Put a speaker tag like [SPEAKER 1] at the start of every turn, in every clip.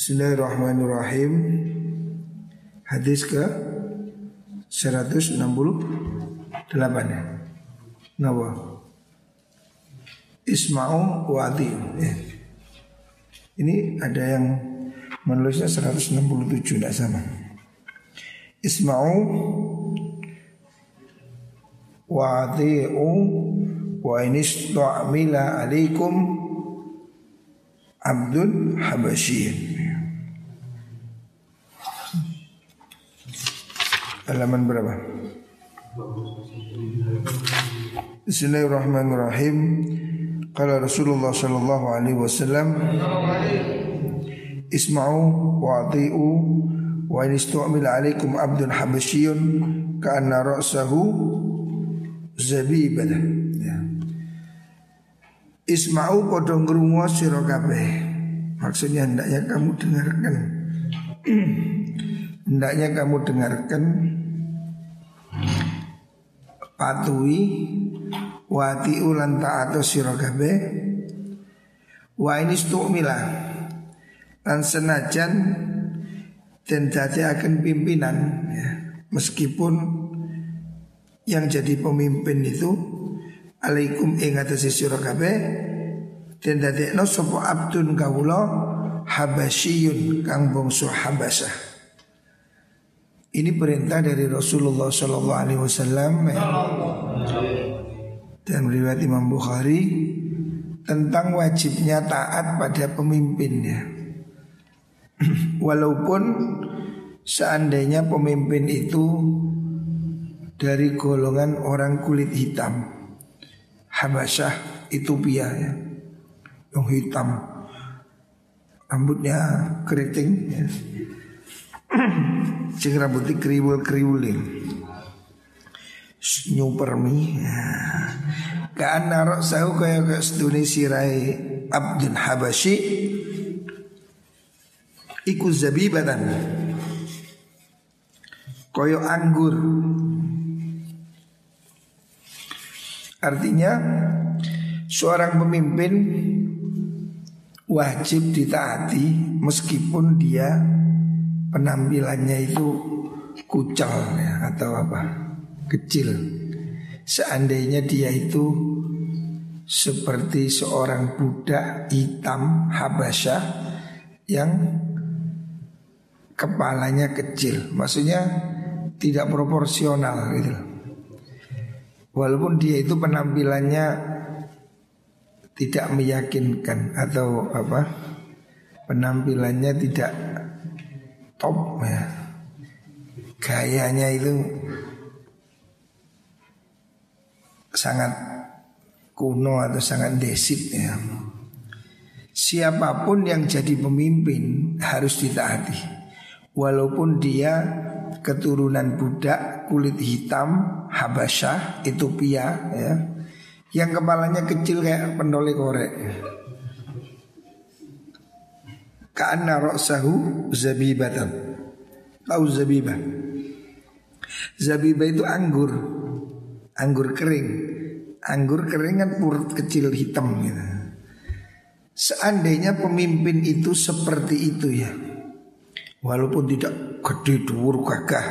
[SPEAKER 1] Bismillahirrahmanirrahim. Hadis ke 168 ya Nawa. Isma'u wa'ati ya. Ini ada yang menulisnya 167 tidak sama. Isma'u wa'ati'u wa inis tu'amila alaikum abdun habasyin Halaman berapa? Bismillahirrahmanirrahim. Kala Rasulullah sallallahu alaihi wasallam Isma'u wa ati'u wa in istu'mil alaikum abdun habasyun ka'anna ra'sahu zabibah. Ya. Isma'u padha ngrungu sira kabeh. Maksudnya hendaknya kamu dengarkan. hendaknya kamu dengarkan patuhi wati ulan ta'atu sirogabe wa ini stu'mila dan senajan dan akan pimpinan ya. meskipun yang jadi pemimpin itu alaikum ing atase sira kabeh den dadekno abdun kawula habasyun kang bangsa habasah ini perintah dari Rasulullah Shallallahu Alaihi Wasallam ya. dan riwayat Imam Bukhari tentang wajibnya taat pada pemimpinnya. Walaupun seandainya pemimpin itu dari golongan orang kulit hitam, Habasyah, Ethiopia ya, yang hitam, rambutnya keriting. Ya Sing rambutnya kriwul-kriwulin Nyupermi. Kaan narok sahu kaya ke seduni sirai Abdun Habashi. Iku zabibatan. Koyo anggur. Artinya Seorang pemimpin Wajib ditaati Meskipun dia penampilannya itu kucal ya, atau apa? Kecil. Seandainya dia itu seperti seorang budak hitam Habasyah yang kepalanya kecil. Maksudnya tidak proporsional gitu. Walaupun dia itu penampilannya tidak meyakinkan atau apa? Penampilannya tidak top ya. Gayanya itu sangat kuno atau sangat desit ya. Siapa pun yang jadi pemimpin harus ditaati. Walaupun dia keturunan budak kulit hitam Habasyah Ethiopia ya. Yang kepalanya kecil kayak pendole korek. Ka'anna ra'sahu zabibatan. Tahu zabibah. Zabibah itu anggur. Anggur kering. Anggur kering kan purut kecil hitam gitu. Seandainya pemimpin itu seperti itu ya. Walaupun tidak gede dhuwur gagah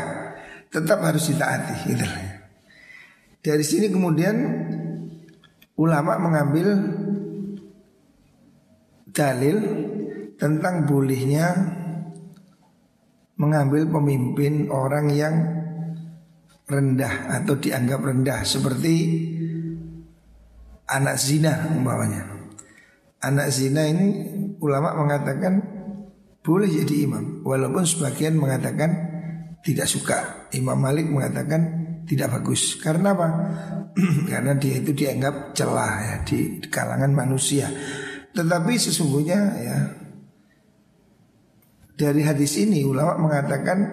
[SPEAKER 1] Tetap harus ditaati gitu Dari sini kemudian Ulama mengambil Dalil tentang bolehnya mengambil pemimpin orang yang rendah atau dianggap rendah seperti anak zina umpamanya. Anak zina ini ulama mengatakan boleh jadi imam walaupun sebagian mengatakan tidak suka. Imam Malik mengatakan tidak bagus. Karena apa? Karena dia itu dianggap celah ya di kalangan manusia. Tetapi sesungguhnya ya dari hadis ini ulama mengatakan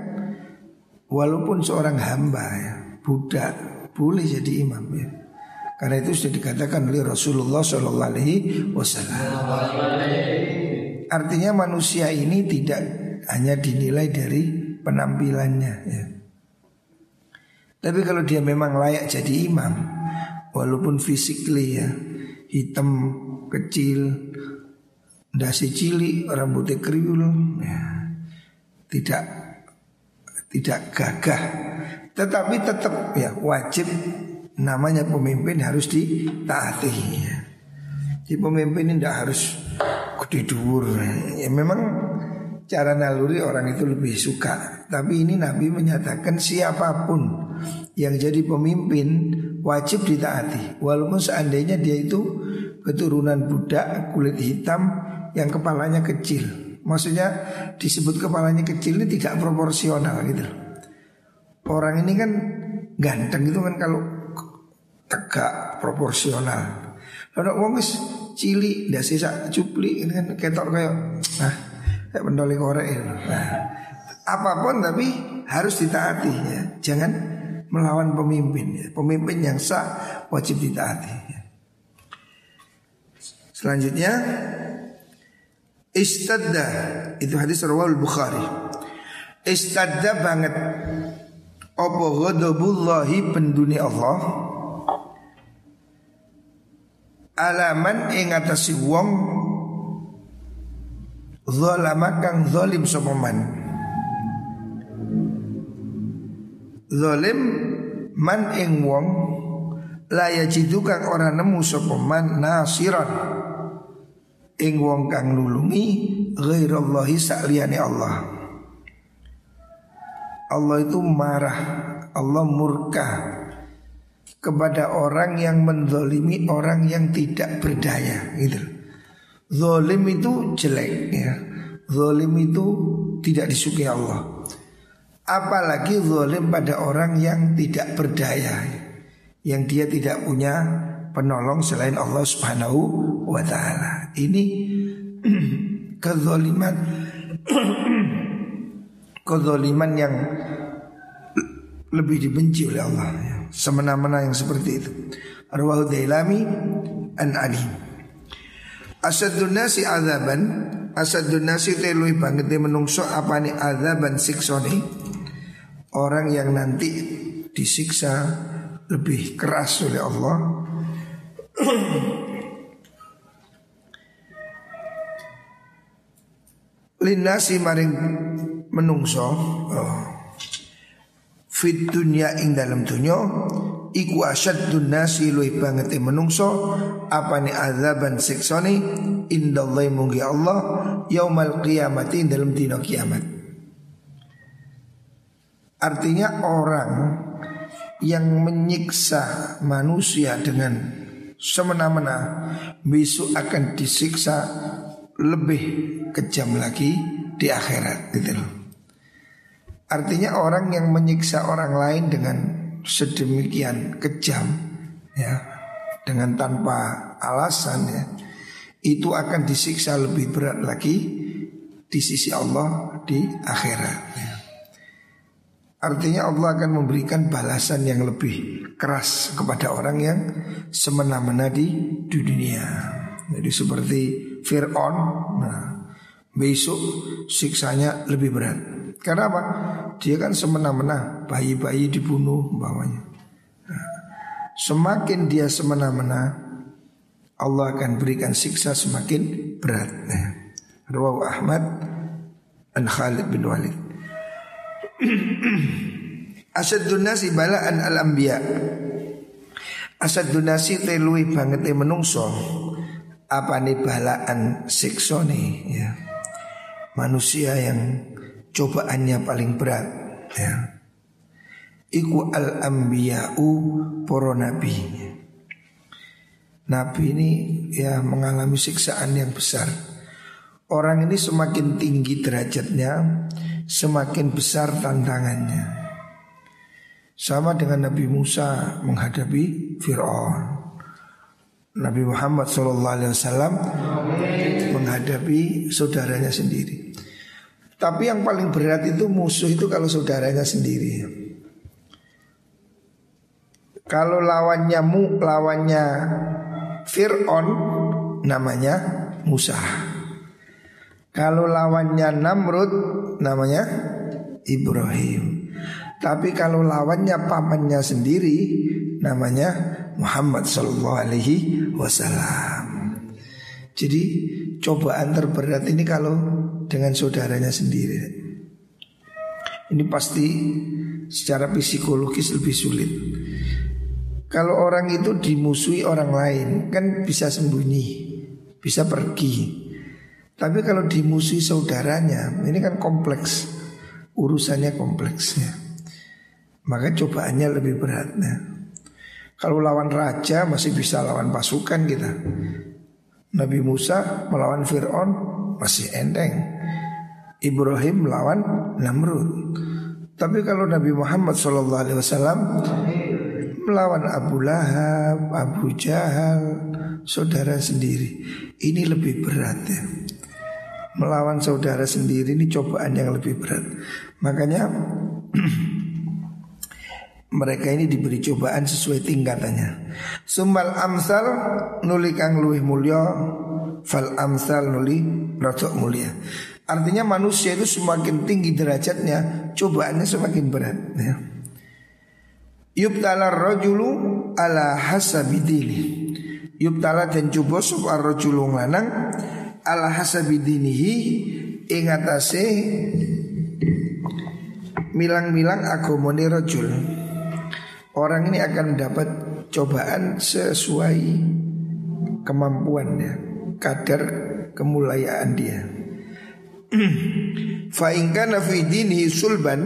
[SPEAKER 1] walaupun seorang hamba ya, budak boleh jadi imam ya. Karena itu sudah dikatakan oleh Rasulullah Shallallahu Alaihi Wasallam. Artinya manusia ini tidak hanya dinilai dari penampilannya ya. Tapi kalau dia memang layak jadi imam Walaupun physically ya Hitam, kecil, dasi cili, rambutnya kriul, ya, tidak tidak gagah, tetapi tetap ya wajib namanya pemimpin harus ditaati. Ya. Jadi pemimpin ini tidak harus gede. Ya memang cara naluri orang itu lebih suka. Tapi ini Nabi menyatakan siapa pun yang jadi pemimpin wajib ditaati. Walaupun seandainya dia itu keturunan budak kulit hitam yang kepalanya kecil. Maksudnya disebut kepalanya kecil ini tidak proporsional gitu. Orang ini kan ganteng itu kan kalau tegak proporsional. Kalau wong wis cili ndak sisa cupli ini kan ketok kayak nah kayak pendoli korek itu. Nah, apa pun tapi harus ditaati ya. Jangan melawan pemimpin ya. Pemimpin yang sah wajib ditaati ya. Selanjutnya istadda. Itu hadis rawal Bukhari. Istadda banget. Apa ghadabullahi penduni Allah? Alaman ing atase wong zalama kang zalim sapa man? Zalim man ing wong la yajidu kang ora nemu sapa man nasiran ing wong kang nulungi ghairallahi sakliyane Allah Allah itu marah Allah murka kepada orang yang menzolimi orang yang tidak berdaya gitu. Zolim itu jelek ya. Zolim itu tidak disukai Allah. Apalagi zolim pada orang yang tidak berdaya Yang dia tidak punya penolong selain Allah subhanahu wa ta'ala Ini kezoliman Kezoliman yang lebih dibenci oleh Allah ya semena-mena yang seperti itu. Arwahu Dailami an Ali. Asadun nasi azaban Asadun nasi telui banget menungso apa nih azaban siksoni Orang yang nanti disiksa lebih keras oleh Allah Linasi maring menungso oh. Fit dunya ing dalam dunya iku asyadun nasi luwih banget menungso apa ni azaban siksoni indallahi munggi Allah yaumal qiyamati dalam dina kiamat. Artinya orang yang menyiksa manusia dengan semena-mena besok akan disiksa lebih kejam lagi di akhirat gitu loh Artinya orang yang menyiksa orang lain dengan sedemikian kejam ya dengan tanpa alasan ya itu akan disiksa lebih berat lagi di sisi Allah di akhirat ya. Artinya Allah akan memberikan balasan yang lebih keras kepada orang yang semena-mena di dunia. Jadi seperti Fir'aun, nah besok siksanya lebih berat. Karena apa? Dia kan semena-mena Bayi-bayi dibunuh bawahnya nah, Semakin dia semena-mena Allah akan berikan siksa semakin berat. Nah, Rawahu Ahmad An Khalid bin Walid. Asadun nasi balaan al-anbiya. Asadun nasi telui banget menungso. Apa nih balaan sikso nih ya Manusia yang cobaannya paling berat ya. Iku al ambiyau poro nabi. Nabi ini ya mengalami siksaan yang besar. Orang ini semakin tinggi derajatnya, semakin besar tantangannya. Sama dengan Nabi Musa menghadapi Fir'aun. Nabi Muhammad SAW menghadapi saudaranya sendiri. Tapi yang paling berat itu musuh itu kalau saudaranya sendiri. Kalau lawannya mu, lawannya Fir'aun namanya Musa. Kalau lawannya Namrud namanya Ibrahim. Tapi kalau lawannya pamannya sendiri namanya Muhammad Sallallahu Alaihi Wasallam. Jadi cobaan terberat ini kalau dengan saudaranya sendiri. Ini pasti secara psikologis lebih sulit. Kalau orang itu dimusuhi orang lain kan bisa sembunyi, bisa pergi. Tapi kalau dimusuhi saudaranya, ini kan kompleks, urusannya kompleksnya. Maka cobaannya lebih berat. Kalau lawan raja masih bisa lawan pasukan kita. Nabi Musa melawan Fir'aun masih enteng. Ibrahim melawan Namrud. Tapi kalau Nabi Muhammad SAW melawan Abu Lahab, Abu Jahal, saudara sendiri, ini lebih berat ya. Melawan saudara sendiri ini cobaan yang lebih berat. Makanya mereka ini diberi cobaan sesuai tingkatannya. Sumal amsal nuli kang luwih mulya fal amsal nuli rotok mulia. Artinya manusia itu semakin tinggi derajatnya, cobaannya semakin berat. Ya. Yubtala rojulu ala hasabidini. Yubtala dan coba sapa rojulu lanang ala hasabidinihi ingatase milang-milang agamane rojul. Orang ini akan mendapat cobaan sesuai kemampuannya, kadar kemuliaan dia. fa ingkana fi dinihi sulban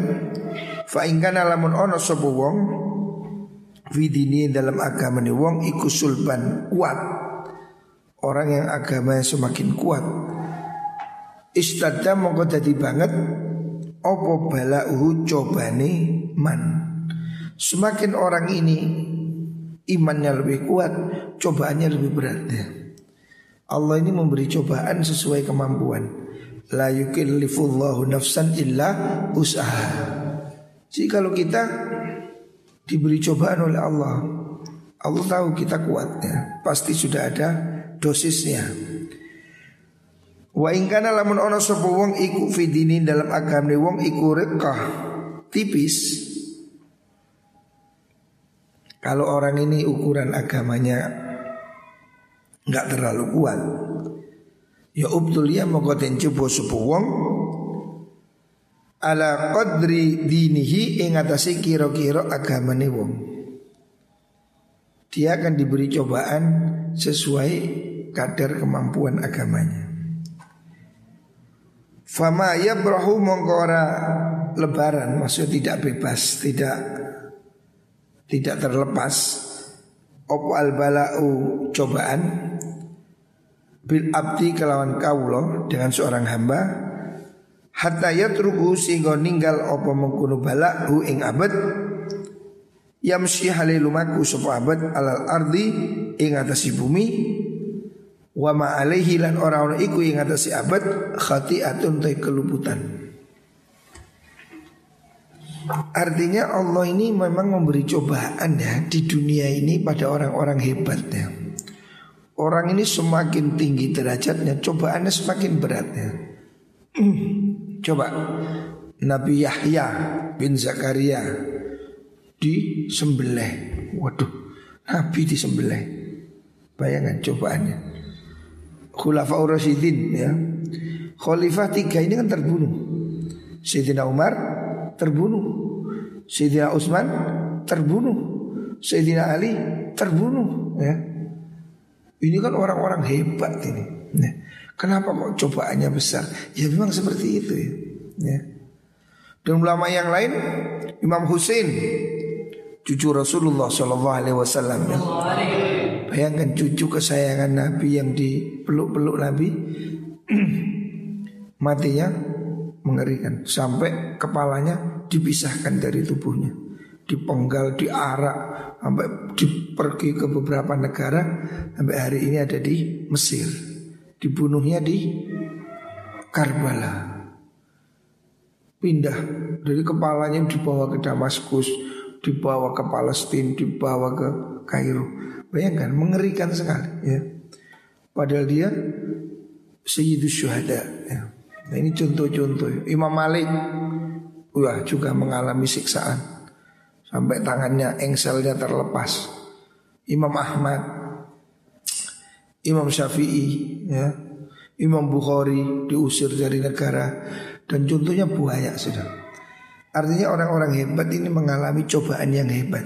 [SPEAKER 1] fa ingkana lamun ono sapa wong fi dalam agama ni wong iku sulban kuat. Orang yang agamanya semakin kuat. Istadda mongko dadi banget opo balauhu cobane man. Semakin orang ini imannya lebih kuat, cobaannya lebih berat. Ya. Allah ini memberi cobaan sesuai kemampuan. La yukillifullahu nafsan illa usaha. Jadi kalau kita diberi cobaan oleh Allah, Allah tahu kita kuatnya, pasti sudah ada dosisnya. Wa ingkana lamun ono sapa wong iku fidini dalam agama wong iku rekah tipis kalau orang ini ukuran agamanya nggak terlalu kuat, ya ubtulia mongko den coba wong ala qadri dinihi ing atase kira-kira agamane wong. Dia akan diberi cobaan sesuai kadar kemampuan agamanya. Fama yabrahu mongko ora lebaran maksud tidak bebas, tidak tidak terlepas. Opo al balau cobaan? Bil abdi kelawan kaulo dengan seorang hamba. Hatta yatruku sehingga ninggal opo mengkuno balau ing abad. Yamsi halilumaku sopo abad alal ardi ing atasi bumi. Wa ma alaihi lan orang-orang iku ing atasi abad khati'atun tay keluputan Artinya Allah ini memang memberi cobaan ya di dunia ini pada orang-orang hebat ya. Orang ini semakin tinggi derajatnya, cobaannya semakin berat ya. Coba Nabi Yahya bin Zakaria di sembelih. Waduh, Nabi di sembelih. Bayangkan cobaannya. Khulafaur Rasyidin ya. Khalifah tiga ini kan terbunuh. Sayyidina Umar terbunuh. Sayyidina Utsman terbunuh. Sayyidina Ali terbunuh ya. Ini kan orang-orang hebat ini. Ya. Kenapa kok cobaannya besar? Ya memang seperti itu ya. ya. Dan ulama yang lain Imam Hussein cucu Rasulullah Wasallam ya. Bayangkan cucu kesayangan Nabi yang dipeluk-peluk Nabi matinya mengerikan sampai kepalanya dipisahkan dari tubuhnya. Dipenggal diarak sampai dipergi ke beberapa negara sampai hari ini ada di Mesir. Dibunuhnya di Karbala. Pindah dari kepalanya dibawa ke Damaskus dibawa ke Palestina dibawa ke Kairo. Bayangkan mengerikan sekali ya. Padahal dia Sayyidus Syuhada ya. Nah ini contoh-contoh. Imam Malik Wah juga mengalami siksaan Sampai tangannya engselnya terlepas Imam Ahmad Imam Syafi'i ya Imam Bukhari diusir dari negara dan contohnya banyak sudah. Artinya orang-orang hebat ini mengalami cobaan yang hebat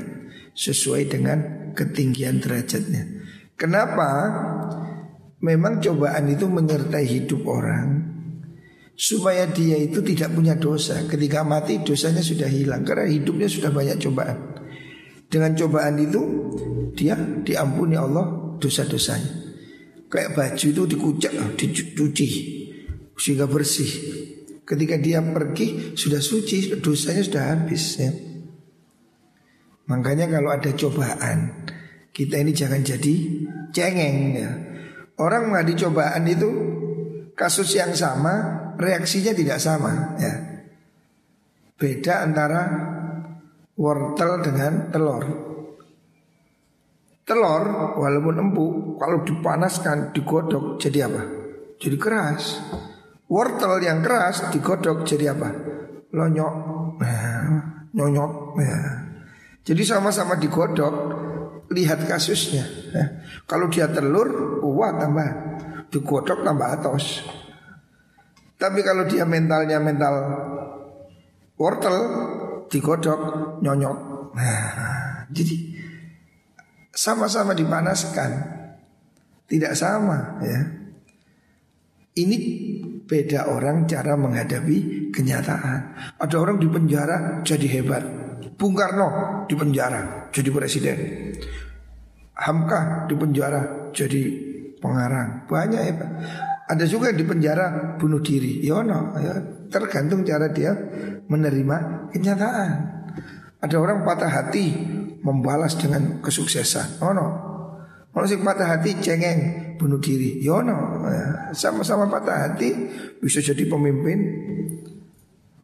[SPEAKER 1] sesuai dengan ketinggian derajatnya. Kenapa? Memang cobaan itu menyertai hidup orang supaya dia itu tidak punya dosa. Ketika mati dosanya sudah hilang karena hidupnya sudah banyak cobaan. Dengan cobaan itu dia diampuni Allah dosa-dosanya. Kayak baju itu dikucak, dicuci sehingga bersih. Ketika dia pergi sudah suci, dosanya sudah habis ya. Makanya kalau ada cobaan, kita ini jangan jadi cengeng ya. Orang menghadapi cobaan itu kasus yang sama, reaksinya tidak sama ya. Beda antara wortel dengan telur. Telur walaupun empuk kalau dipanaskan digodok jadi apa? Jadi keras. Wortel yang keras digodok jadi apa? Lonyok. Nah, nyonyok. Nah. Jadi sama-sama digodok lihat kasusnya. Nah, kalau dia telur, wah tambah digodok tambah atos. Tapi kalau dia mentalnya mental wortel digodok nyonyok. Nah, jadi sama-sama dipanaskan. Tidak sama ya. Ini beda orang cara menghadapi kenyataan. Ada orang di penjara jadi hebat. Bung Karno di penjara jadi presiden. Hamka di penjara jadi pengarang. Banyak hebat. Ada juga di penjara bunuh diri. Yono, ya, tergantung cara dia menerima kenyataan. Ada orang patah hati membalas dengan kesuksesan. Oh no. Kalau sing patah hati cengeng bunuh diri. Ya no. Ya, sama-sama patah hati bisa jadi pemimpin,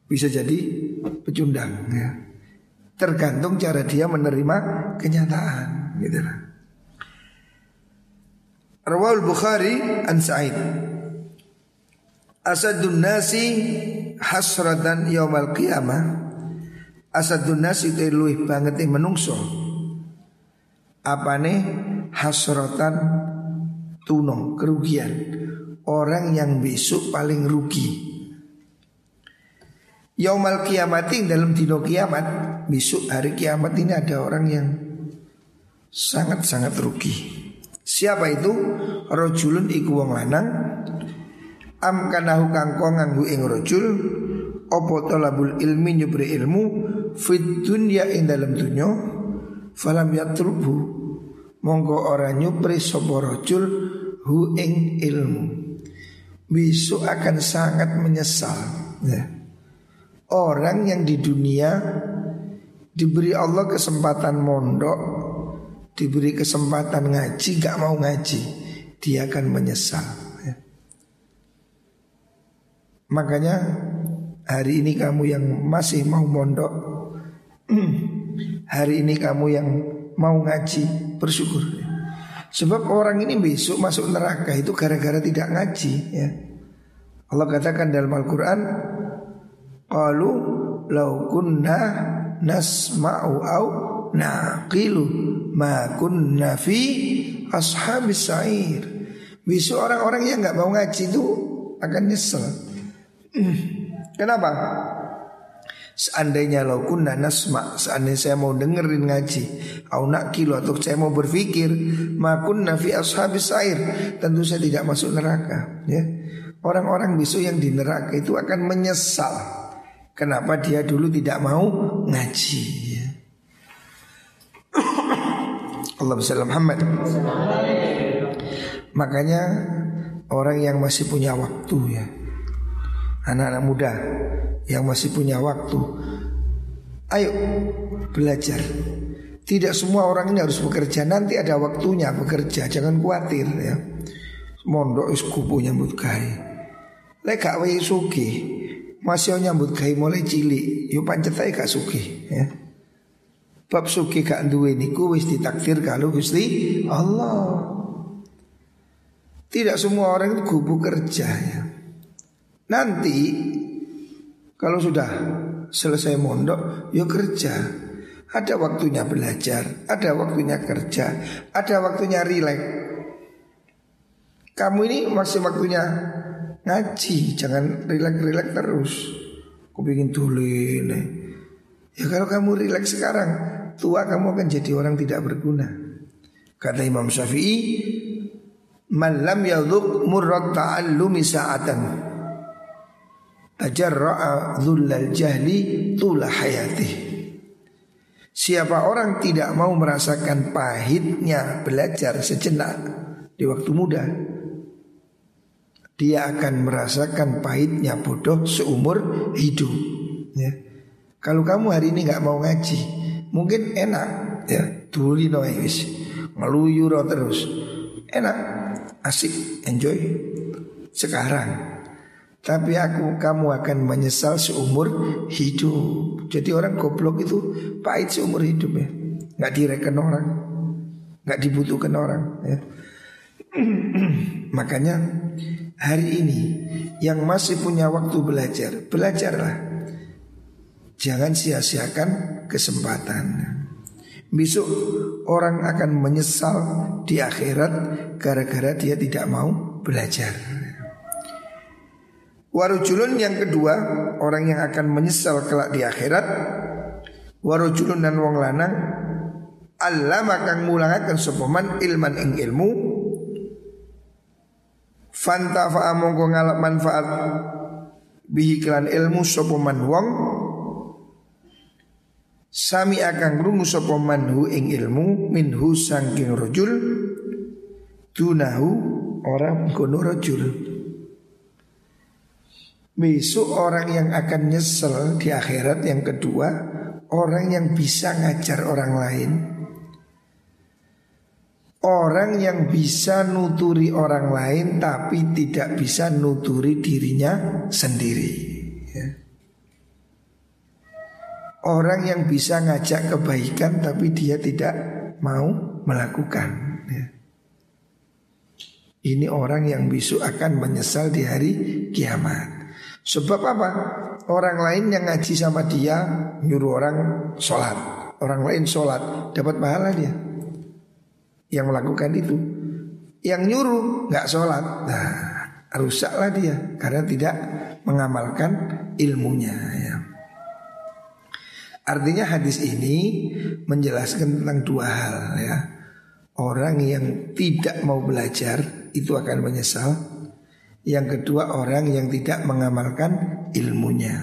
[SPEAKER 1] bisa jadi pecundang ya. Tergantung cara dia menerima kenyataan gitu lah. Rawal Bukhari an Sa'id Asadun nasi hasratan yaumal qiyamah. Asadun nasi itu luih banget nih menungso. Apa nih hasrotan tuno kerugian. Orang yang besok paling rugi. Yaumal kiamating dalam dino kiamat. Besok hari kiamat ini ada orang yang Sangat-sangat rugi. Siapa itu? Rojulun iku wong lanang Am kanahu kangko nganggu ing rojul Opo tolabul ilmi nyubri ilmu Fit dunya ing dalam dunya Falam yatrubu Monggo ora nyupri sopo rojul Hu ing ilmu Besok akan sangat menyesal ya. Orang yang di dunia Diberi Allah kesempatan mondok Diberi kesempatan ngaji Gak mau ngaji Dia akan menyesal. Makanya Hari ini kamu yang masih mau mondok Hari ini kamu yang mau ngaji Bersyukur. Sebab orang ini besok masuk neraka itu gara-gara tidak ngaji ya. Allah katakan dalam Al-Quran Qalu lau kunna nasma'u au naqilu ma kunna fi ashabis sa'ir. Besok orang-orang yang nggak mau ngaji itu akan nyesel Kenapa? Seandainya lo kunna nasma Seandainya saya mau dengerin ngaji Au kilo atau saya mau berpikir Makun nafi ashabis air Tentu saya tidak masuk neraka ya Orang-orang besok yang di neraka itu akan menyesal Kenapa dia dulu tidak mau ngaji ya. Allah besar Muhammad Makanya orang yang masih punya waktu ya anak-anak muda yang masih punya waktu. Ayo belajar. Tidak semua orang ini harus bekerja. Nanti ada waktunya bekerja. Jangan khawatir ya. Mondok is kupu nyambut wae suki. Masih nyambut kai mulai cilik. Yo pancet ae gak suki ya. Bab suki gak duwe niku wis ditakdir kalau Gusti Allah. Tidak semua orang itu kubu kerja ya. Nanti kalau sudah selesai mondok, yuk kerja. Ada waktunya belajar, ada waktunya kerja, ada waktunya rileks. Kamu ini masih waktunya ngaji, jangan rileks-rileks terus. Aku ingin tulis nih. Ya kalau kamu rileks sekarang, tua kamu akan jadi orang tidak berguna. Kata Imam Syafi'i, "Man lam yadhuq murrat ta'allumi sa'atan." Tajarra'a dhullal jahli tula hayatih. Siapa orang tidak mau merasakan pahitnya belajar sejenak di waktu muda, dia akan merasakan pahitnya bodoh seumur hidup. Ya. Kalau kamu hari ini nggak mau ngaji, mungkin enak ya, tuli nois, ngeluyur terus, enak, asik, enjoy sekarang. Tapi aku kamu akan menyesal seumur hidup. Jadi orang goblok itu pahit seumur hidup ya. Nggak direken orang, nggak dibutuhkan orang. Ya. Makanya hari ini yang masih punya waktu belajar, belajarlah. Jangan sia-siakan kesempatan. Besok orang akan menyesal di akhirat gara-gara dia tidak mau belajar. Warujulun yang kedua Orang yang akan menyesal kelak di akhirat. Warujulun dan wong lanang. Allah makang mulangakan sopaman ilman ing ilmu. Fanta mongko ngalap manfaat Bihi kelan ilmu sopaman wong. Sami akan rungu sopaman hu ing ilmu Minhu sangking rojul Dunahu orang kono rojul Besok orang yang akan nyesel di akhirat yang kedua Orang yang bisa ngajar orang lain Orang yang bisa nuturi orang lain tapi tidak bisa nuturi dirinya sendiri ya. Orang yang bisa ngajak kebaikan tapi dia tidak mau melakukan ya. Ini orang yang besok akan menyesal di hari kiamat Sebab apa? Orang lain yang ngaji sama dia nyuruh orang sholat. Orang lain sholat dapat pahala dia. Yang melakukan itu. Yang nyuruh nggak sholat. Nah rusaklah dia karena tidak mengamalkan ilmunya. Ya. Artinya hadis ini menjelaskan tentang dua hal ya. Orang yang tidak mau belajar itu akan menyesal yang kedua orang yang tidak mengamalkan ilmunya.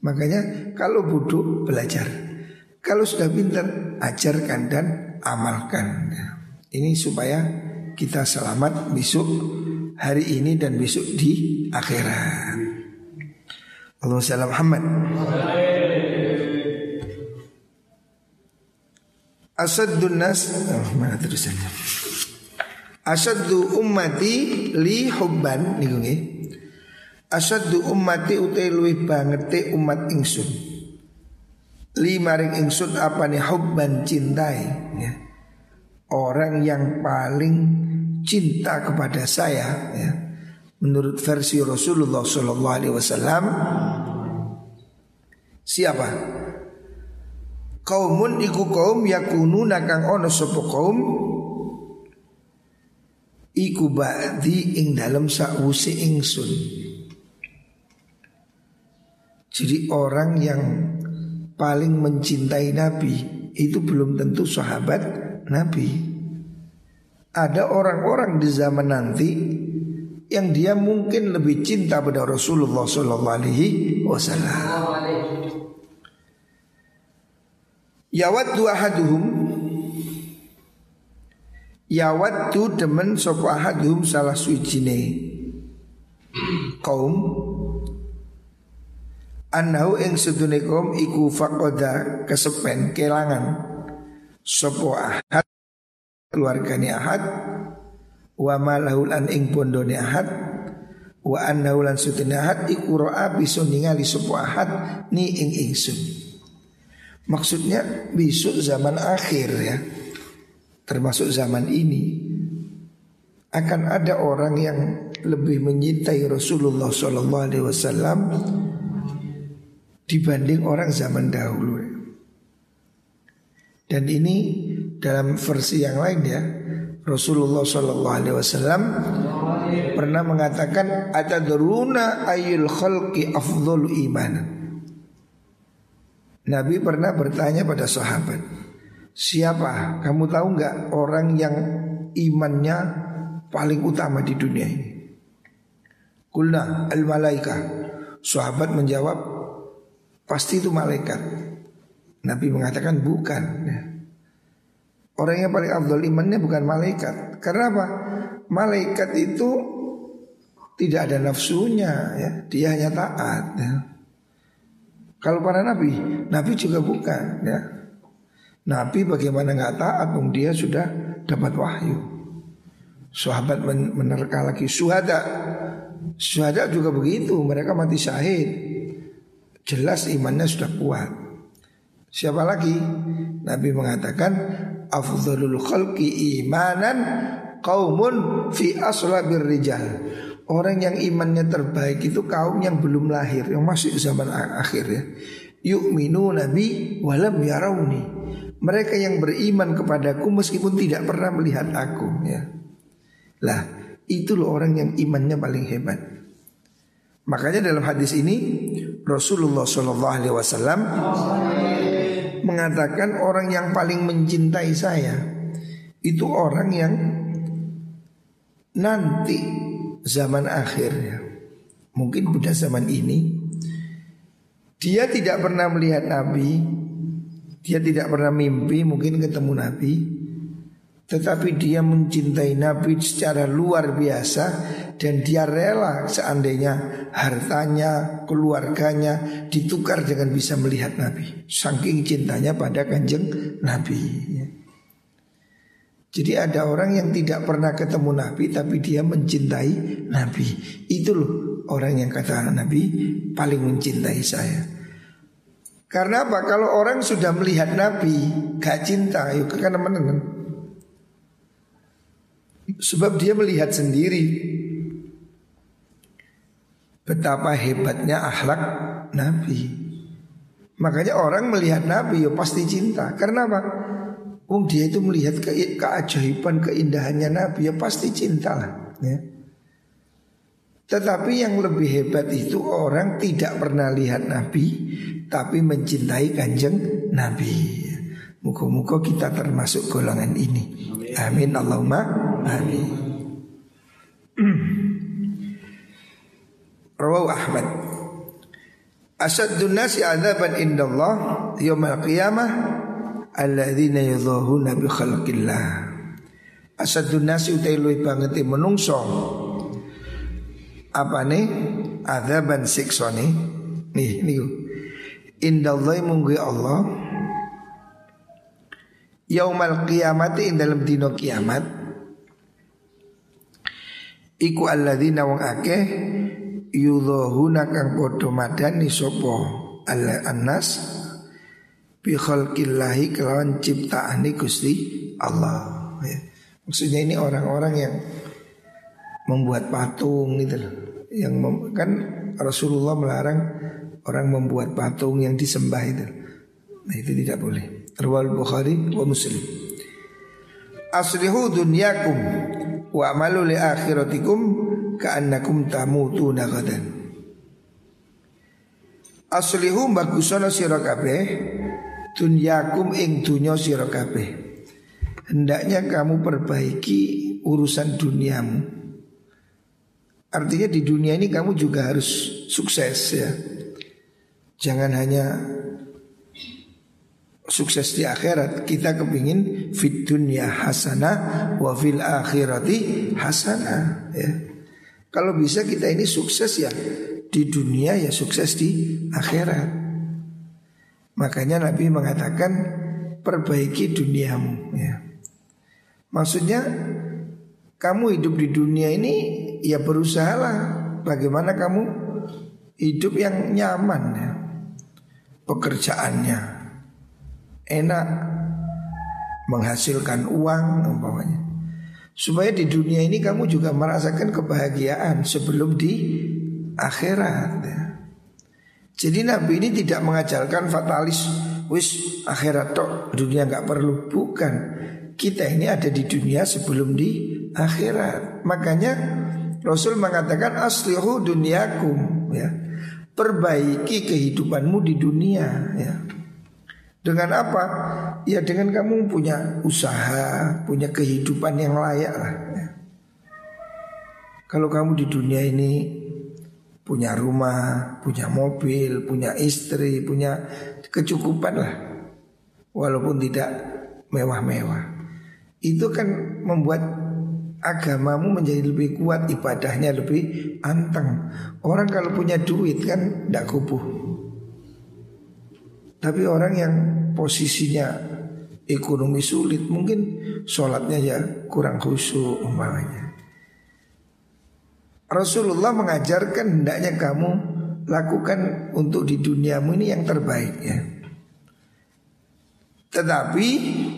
[SPEAKER 1] Makanya kalau bodoh belajar. Kalau sudah pintar ajarkan dan amalkan. Ini supaya kita selamat besok hari ini dan besok di akhirat. Allah salam Muhammad. Asadun nas. Oh, mana terusannya Asaddu ummati li hubban niku nggih. Asaddu ummati utai luwih bangete umat ingsun. Li maring ingsun apa nih hubban cintai ya. Orang yang paling cinta kepada saya ya. Menurut versi Rasulullah Sallallahu Alaihi Wasallam Siapa? Kaumun iku kaum yakunu nakang ono sopo kaum Iku ba'di ing dalam sakwuse ingsun. Jadi orang yang paling mencintai Nabi Itu belum tentu sahabat Nabi. Ada orang-orang di zaman nanti Yang dia mungkin lebih cinta pada Rasulullah Sallallahu Alaihi Wasallam. Yawaddu ahaduhum Yawaddu demen sapa ahadhum salah suwijine. Kaum. Annahu ing sedune kaum iku faqada kesepen kelangan. Sapa ahad keluargane ahad. Wa malahul an ing bondone ahad. Wa annahu lan sedune ahad iku ra'a bisa ningali sapa ahad ni ing ingsun. Maksudnya besok zaman akhir ya termasuk zaman ini akan ada orang yang lebih menyintai Rasulullah Sallallahu Alaihi Wasallam dibanding orang zaman dahulu. Dan ini dalam versi yang lain ya Rasulullah Shallallahu Alaihi Wasallam pernah mengatakan ada deruna ayul khalqi afdol iman. Nabi pernah bertanya pada sahabat, siapa kamu tahu nggak orang yang imannya paling utama di dunia ini? Kulna al malaika. Sahabat menjawab, pasti itu malaikat. Nabi mengatakan bukan. Ya. Orang yang paling afdol imannya bukan malaikat. Karena apa? Malaikat itu tidak ada nafsunya ya. Dia hanya taat ya. Kalau para nabi, nabi juga bukan ya. Nabi bagaimana nggak taat dong dia sudah dapat wahyu. Sahabat menerka lagi suhada. Suhada juga begitu, mereka mati syahid. Jelas imannya sudah kuat. Siapa lagi? Nabi mengatakan afdhalul khalqi imanan qaumun fi aslabir rijal. Orang yang imannya terbaik itu kaum yang belum lahir, yang masih zaman akhir ya. Yu'minu nabi walam yarawni. Mereka yang beriman kepadaku meskipun tidak pernah melihat aku ya. Lah, itu loh orang yang imannya paling hebat. Makanya dalam hadis ini Rasulullah Shallallahu mengatakan orang yang paling mencintai saya itu orang yang nanti zaman akhir ya. Mungkin pada zaman ini dia tidak pernah melihat Nabi, dia tidak pernah mimpi mungkin ketemu Nabi, tetapi dia mencintai Nabi secara luar biasa dan dia rela seandainya hartanya, keluarganya ditukar dengan bisa melihat Nabi. Saking cintanya pada kanjeng Nabi. Jadi ada orang yang tidak pernah ketemu Nabi tapi dia mencintai Nabi. Itu loh orang yang kata Nabi paling mencintai saya. Karena apa? Kalau orang sudah melihat Nabi gak cinta, yuk karena mana Sebab dia melihat sendiri Betapa hebatnya akhlak Nabi Makanya orang melihat Nabi ya pasti cinta Karena apa? Um, dia itu melihat ke keajaiban keindahannya Nabi ya pasti cinta lah ya. Tetapi yang lebih hebat itu orang tidak pernah lihat Nabi Tapi mencintai kanjeng Nabi Muka-muka kita termasuk golongan ini Amin Allahumma amin. Rawahu Ahmad. Asaddun nasi adzaban indallah yaumil qiyamah alladzina yudhahuna bi khalqillah. Asaddun nasi utai luwih banget menungso. Apa nih? Adzaban siksa nih. Nih niku. Indallahi munggu Allah Yaumal kiamati ing dalam dino kiamat Iku alladzina wong akeh yudhahuna kang padha madani sapa al annas bi khalqillahi kelawan ciptaane Gusti Allah ya. Maksudnya ini orang-orang yang membuat patung gitu loh. Yang mem, kan Rasulullah melarang orang membuat patung yang disembah itu. Nah itu tidak boleh. Rawal Bukhari wa Muslim. Aslihu dunyakum wa amalu li akhiratikum ka'annakum tamutuna gadan. Aslihu bagusana sira kabeh dunyakum ing dunya sira kabeh. Hendaknya kamu perbaiki urusan duniamu. Artinya di dunia ini kamu juga harus sukses ya. Jangan hanya sukses di akhirat kita kepingin fit dunya hasanah wa fil akhirati hasanah ya. Kalau bisa kita ini sukses ya di dunia ya sukses di akhirat. Makanya Nabi mengatakan perbaiki duniamu ya. Maksudnya kamu hidup di dunia ini ya berusahalah bagaimana kamu hidup yang nyaman ya. Pekerjaannya, enak menghasilkan uang umpamanya. Supaya di dunia ini kamu juga merasakan kebahagiaan sebelum di akhirat. Ya. Jadi Nabi ini tidak mengajarkan fatalis, wis akhirat tok dunia nggak perlu, bukan. kita ini ada di dunia sebelum di akhirat. Makanya Rasul mengatakan aslihu duniakum ya. Perbaiki kehidupanmu di dunia ya. Dengan apa? Ya dengan kamu punya usaha, punya kehidupan yang layak lah. Ya. Kalau kamu di dunia ini punya rumah, punya mobil, punya istri, punya kecukupan lah. Walaupun tidak mewah-mewah. Itu kan membuat agamamu menjadi lebih kuat, ibadahnya lebih anteng. Orang kalau punya duit kan tidak kubuh. Tapi orang yang posisinya ekonomi sulit mungkin sholatnya ya kurang khusyuk umpamanya. Rasulullah mengajarkan hendaknya kamu lakukan untuk di duniamu ini yang terbaik ya. Tetapi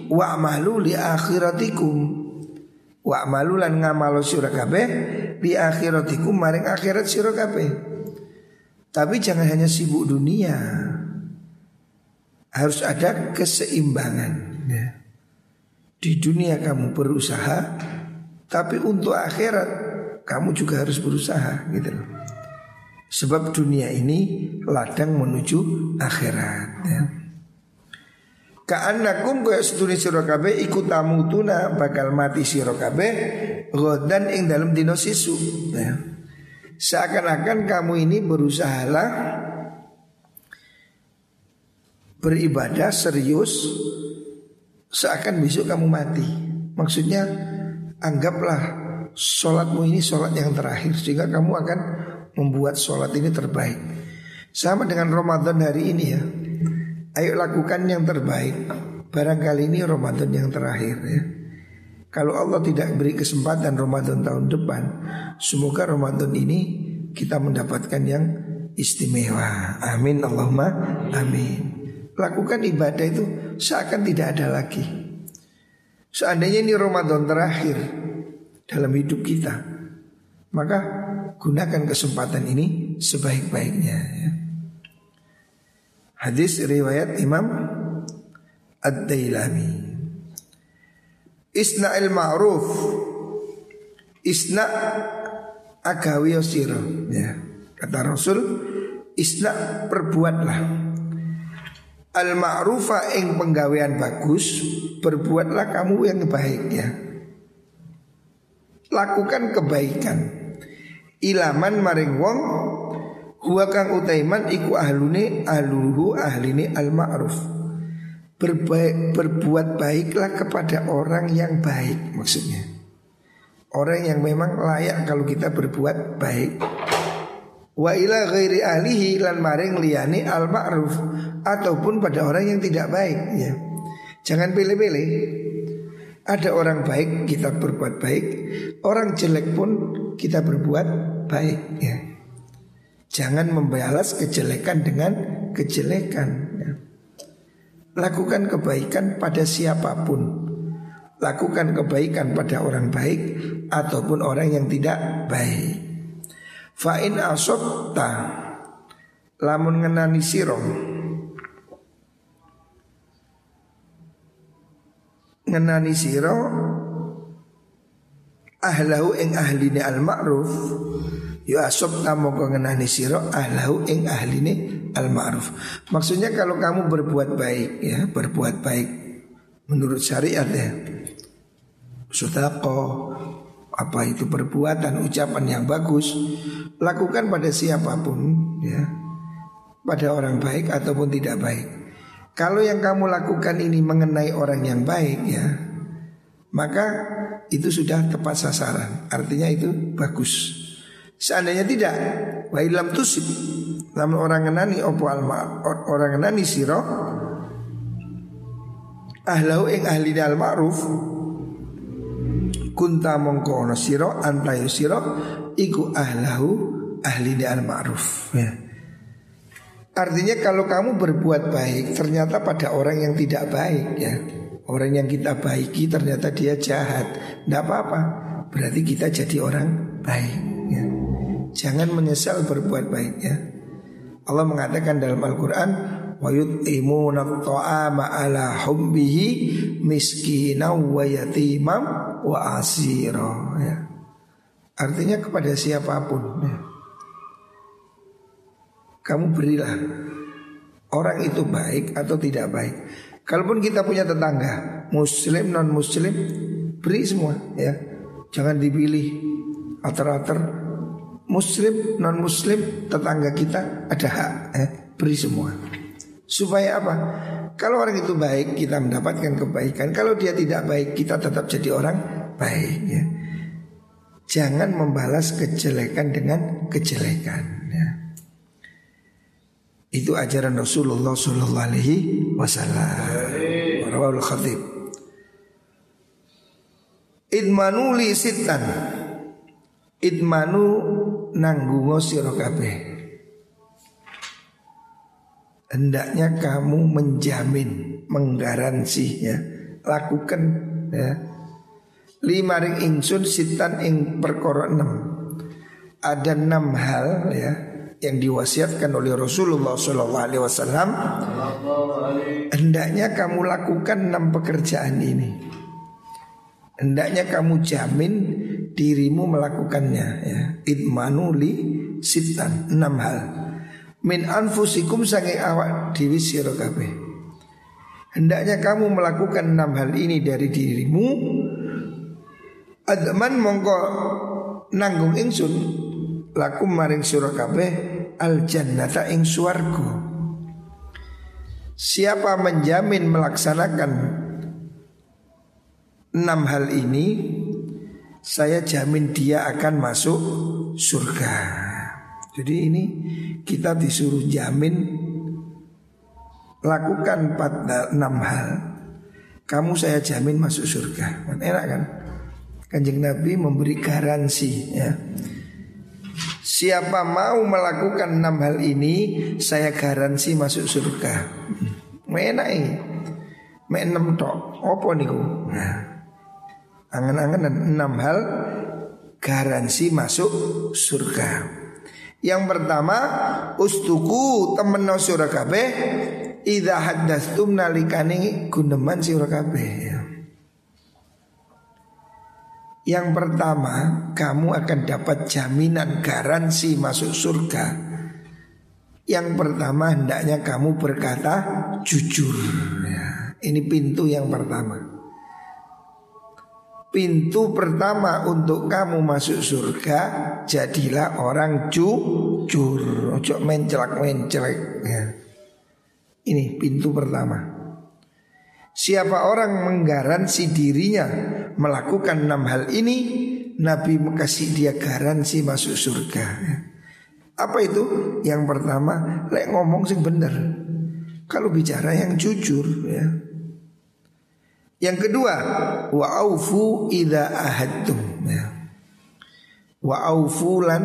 [SPEAKER 1] wa'malu li akhiratikum wa'malu lan ngamalo sira kabeh li akhiratikum maring akhirat sira kabeh. Tapi jangan hanya sibuk dunia. Harus ada keseimbangan ya. Di dunia kamu berusaha tapi untuk akhirat kamu juga harus berusaha gitu loh. Sebab dunia ini ladang menuju akhirat ya. Ka'annakum kaya seduni sira kabeh iku tamutuna bakal mati sira kabeh ing dalam dino sisu ya. Seakan-akan kamu ini berusahalah beribadah serius seakan besok kamu mati. Maksudnya anggaplah sholatmu ini sholat yang terakhir sehingga kamu akan membuat sholat ini terbaik. Sama dengan Ramadan hari ini ya. Ayo lakukan yang terbaik. Barangkali ini Ramadan yang terakhir ya. Kalau Allah tidak beri kesempatan Ramadan tahun depan Semoga Ramadan ini kita mendapatkan yang istimewa. Amin Allahumma amin. Lakukan ibadah itu seakan tidak ada lagi. Seandainya ini Ramadan terakhir dalam hidup kita Maka gunakan kesempatan ini sebaik-baiknya ya. Hadis riwayat Imam Ad-Dailami. Isna'il ma'ruf. Isna' agawi siro ya. Kata Rasul Isna' perbuatlah. Al-ma'rufa ing penggawean bagus Berbuatlah kamu yang baik ya. Lakukan kebaikan. Ilaman maring wong Huwa kang utaiman iku ahlune ahluhu ahline al ma'ruf. Berbaik, berbuat baiklah kepada orang yang baik maksudnya. Orang yang memang layak kalau kita berbuat baik. Wa ila ghairi ahlihi lan maring liyane al ma'ruf ataupun pada orang yang tidak baik ya. Jangan pilih-pilih. Ada orang baik kita berbuat baik, orang jelek pun kita berbuat baik ya. Jangan membalas kejelekan dengan kejelekan ya. Lakukan kebaikan pada siapa pun. Lakukan kebaikan pada orang baik Ataupun orang yang tidak baik. Fa'in asobta Lamun ngenani sirong Ngenani siro Ahlahu ing ahline al-ma'ruf Yu asob kamu kengenani siro ahlahu ing ahline al ma'ruf. Maksudnya kalau kamu berbuat baik ya, berbuat baik menurut syariat ya. Sudako apa itu perbuatan ucapan yang bagus lakukan pada siapa pun ya pada orang baik ataupun tidak baik kalau yang kamu lakukan ini mengenai orang yang baik ya maka itu sudah tepat sasaran artinya itu bagus Seandainya tidak, wa ilam tusib. Namun orang ngenani opo alma orang ngenani siro ahlau ing ahli al ma'ruf kunta mongko ono siro antayu siro iku ahlahu ahli al ma'ruf ya. Artinya kalau kamu berbuat baik ternyata pada orang yang tidak baik ya Orang yang kita baiki ternyata dia jahat Tidak apa-apa Berarti kita jadi orang baik. Jangan menyesal berbuat baik ya. Allah mengatakan dalam Al-Qur'an wa yut'imuna ta'ama ala miskina wa yatimam wa asira ya. Artinya kepada siapa pun ya. Kamu berilah Orang itu baik atau tidak baik Kalaupun kita punya tetangga Muslim, non muslim Beri semua ya Jangan dipilih Ater-ater Muslim, non muslim Tetangga kita ada hak ya. Beri semua Supaya apa? Kalau orang itu baik kita mendapatkan kebaikan Kalau dia tidak baik kita tetap jadi orang baik ya. Jangan membalas kejelekan dengan kejelekan ya. Itu ajaran Rasulullah Sallallahu Alaihi Wasallam. Khatib. Idmanu li sitan. Idmanu nanggungo sira hendaknya kamu menjamin, menggaransi ya, lakukan ya. Lima ring insun sitan ing perkara enam. Ada enam hal ya yang diwasiatkan oleh Rasulullah Shallallahu Alaihi Wasallam. Hendaknya kamu lakukan enam pekerjaan ini. Hendaknya kamu jamin dirimu melakukannya ya. Idmanuli sitan enam hal min anfusikum sange awak dewi sira Hendaknya kamu melakukan enam hal ini dari dirimu Adman mongko nanggung ingsun lakum maring sira al jannata ing swarga. Siapa menjamin melaksanakan enam hal ini Saya jamin dia akan masuk surga. Jadi ini kita disuruh jamin lakukan empat enam hal. Kamu saya jamin masuk surga. Kan enak kan? Kanjeng nabi memberi garansi ya. Siapa mau melakukan enam hal ini saya garansi masuk surga. Enak ini. Enam tok opo niku? Nah angan-angan enam hal garansi masuk surga yang pertama ustuku temen sira kabeh idza haddatstum nalikane guneman sira kabeh. Yang pertama, kamu akan dapat jaminan garansi masuk surga. Yang pertama, hendaknya kamu berkata jujur. Ya, ini pintu yang pertama. Pintu pertama untuk kamu masuk surga Jadilah orang jujur Ojo mencelak-mencelak ya. Ini pintu pertama Siapa orang menggaransi dirinya Melakukan enam hal ini Nabi kasih dia garansi masuk surga ya. Apa itu? Yang pertama Lek ngomong sing bener Kalau bicara yang jujur ya yang kedua, wa aufu idza ahadtum ya. Wa aufu lan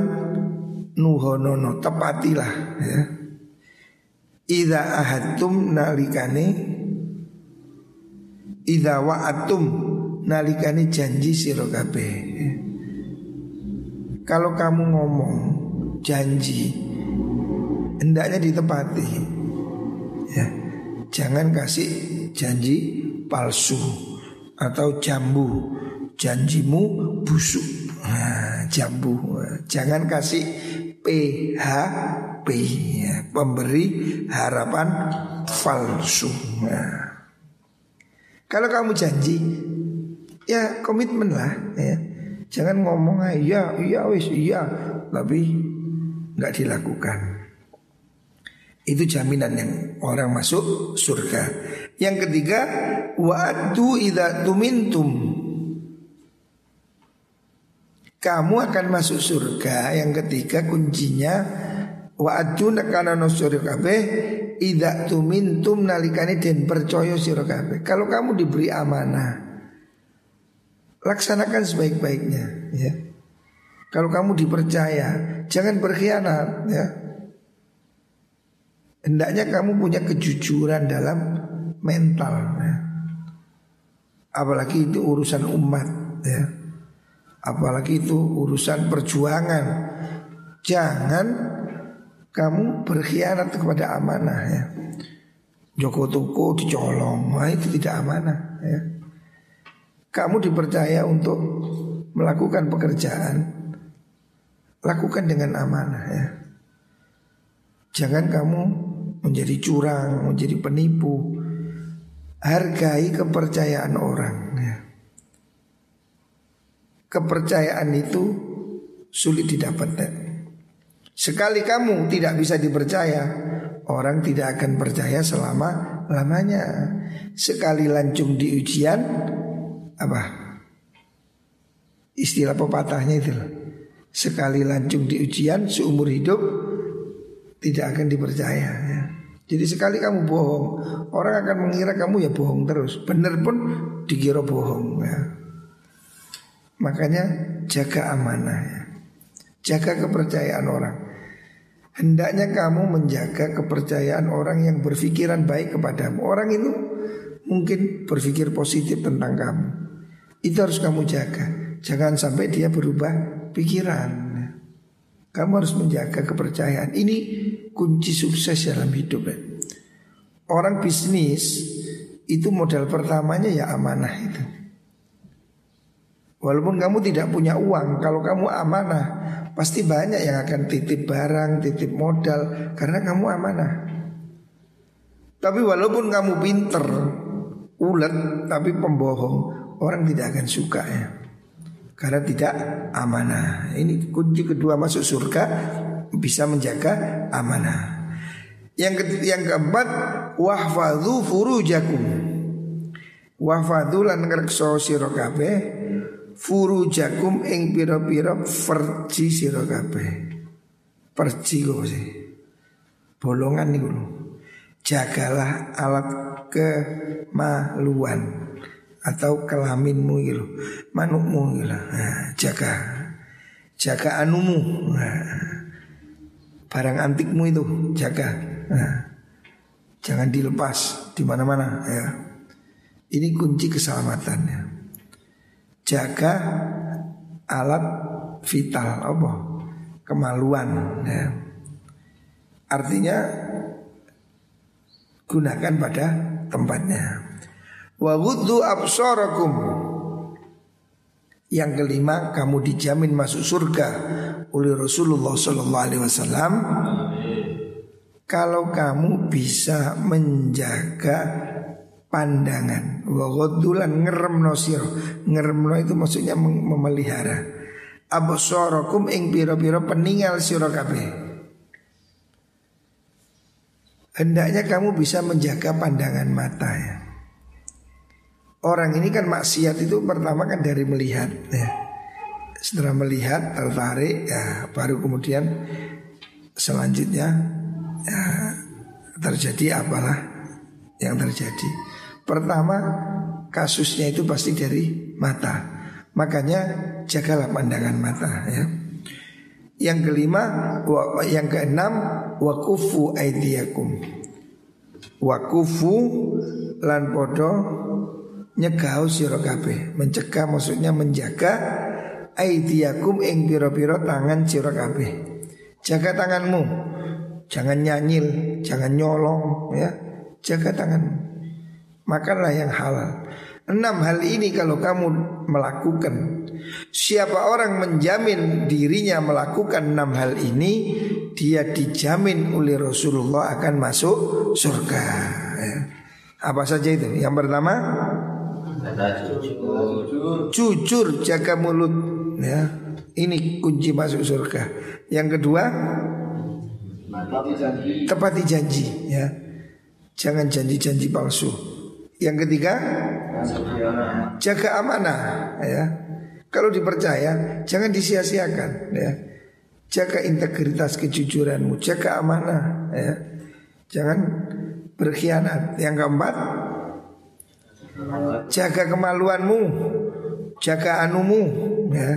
[SPEAKER 1] nuhonono tepatilah ya. Idza ahadtum nalikane idza wa'atum nalikane janji sira kabeh. Ya. Kalau kamu ngomong janji hendaknya ditepati. Ya. Jangan kasih janji palsu atau jambu. Janjimu busuk. Nah, jambu. Jangan kasih PHP ya, pemberi harapan palsu. Nah. kalau kamu janji ya komitmen lah ya. Jangan ngomong iya iya wis iya tapi nggak dilakukan. Itu jaminan yang orang masuk surga. Yang ketiga, wa'adu idza tumintum. Kamu akan masuk surga. Yang ketiga kuncinya wa'adu nakana nusuri kabeh idza tumintum nalikani den percaya sira kabeh. Kalau kamu diberi amanah, laksanakan sebaik-baiknya ya. Kalau kamu dipercaya, jangan berkhianat ya. Hendaknya kamu punya kejujuran dalam mental ya. Apalagi itu urusan umat ya. Apalagi itu urusan perjuangan Jangan kamu berkhianat kepada amanah ya Joko Toko dicolong Wah itu tidak amanah ya. Kamu dipercaya untuk melakukan pekerjaan Lakukan dengan amanah ya Jangan kamu menjadi curang, menjadi penipu Hargai kepercayaan orang ya. Kepercayaan itu sulit didapatkan Sekali kamu tidak bisa dipercaya Orang tidak akan percaya selama lamanya Sekali lancung di ujian Apa? Istilah pepatahnya itu Sekali lancung di ujian seumur hidup Tidak akan dipercaya ya. Jadi sekali kamu bohong Orang akan mengira kamu ya bohong terus. Benar pun dikira bohong ya. Makanya jaga amanah ya. Jaga kepercayaan orang. Hendaknya kamu menjaga kepercayaan orang yang berpikiran baik kepadamu. Orang itu mungkin berpikir positif tentang kamu. Itu harus kamu jaga. Jangan sampai dia berubah pikiran Kamu harus menjaga kepercayaan Ini kunci sukses dalam hidup ya. Orang bisnis itu modal pertamanya ya amanah itu Walaupun kamu tidak punya uang Kalau kamu amanah Pasti banyak yang akan titip barang, titip modal karena kamu amanah. Tapi walaupun kamu pinter, ulet tapi pembohong, orang tidak akan suka ya. Karena tidak amanah. Ini kunci kedua masuk surga bisa menjaga amanah. Yang yang keempat wahfadhu furujakum. Wahfadhu lan ngrekso sira kabeh furujakum ing pira-pira verji sira kabeh. Perji kok sih. Bolongan niku lho. Jagalah alat kemaluan atau kelaminmu gitu. Manukmu gitu. Nah, jaga. Jaga anumu. Nah, barang antikmu itu jaga. Nah, jangan dilepas di mana-mana ya. Ini kunci keselamatannya jaga alat vital apa kemaluan ya. artinya gunakan pada tempatnya wa ghuddu absarakum. Yang kelima kamu dijamin masuk surga oleh Rasulullah sallallahu alaihi wasallam. Kalau kamu bisa menjaga pandangan. Wa ghaddulan ngeremno sira. Ngeremno itu maksudnya memelihara. Absarakum ing pira-pira peninggal sira kabeh. Hendaknya kamu bisa menjaga pandangan mata ya. Orang ini kan maksiat itu pertama kan dari melihat ya. Setelah melihat tertarik ya baru kemudian selanjutnya ya, terjadi apalah yang terjadi. Pertama kasusnya itu pasti dari mata. Makanya jagalah pandangan mata ya. Yang kelima, yang keenam wakufu aidiakum. Wakufu lan podo nyegau sira kabeh. Mencegah maksudnya menjaga aidiakum ing pira-pira tangan sira kabeh. Jaga tanganmu. Jangan nyanyil, jangan nyolong ya. Jaga tanganmu makanlah yang halal. Enam hal ini kalau kamu melakukan Siapa orang menjamin dirinya melakukan enam hal ini Dia dijamin oleh Rasulullah akan masuk surga ya. Apa saja itu? Yang pertama Jujur jaga mulut ya. Ini kunci masuk surga Yang kedua Tepati janji ya. Jangan janji-janji palsu yang ketiga jaga amanah ya. Kalau dipercaya jangan disia-siakan ya. Jaga integritas kejujuranmu, jaga amanah ya. Jangan berkhianat. Yang keempat jaga kemaluanmu, jaga anumu ya.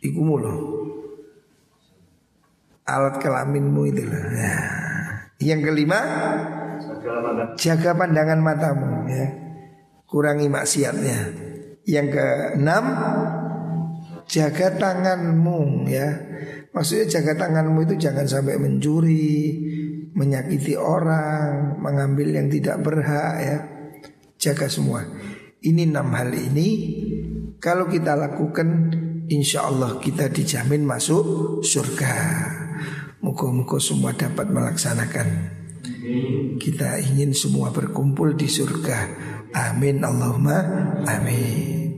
[SPEAKER 1] Ikumu loh. Alat kelaminmu itulah. Ya. Yang kelima Jaga pandangan matamu ya. Kurangi maksiatnya. Yang keenam jaga tanganmu ya. Maksudnya jaga tanganmu itu jangan sampai mencuri, menyakiti orang, mengambil yang tidak berhak ya. Jaga semua. Ini enam hal ini kalau kita lakukan insya Allah kita dijamin masuk surga. Muka-muka semua dapat melaksanakan. Kita ingin semua berkumpul di surga. Amin Allahumma amin.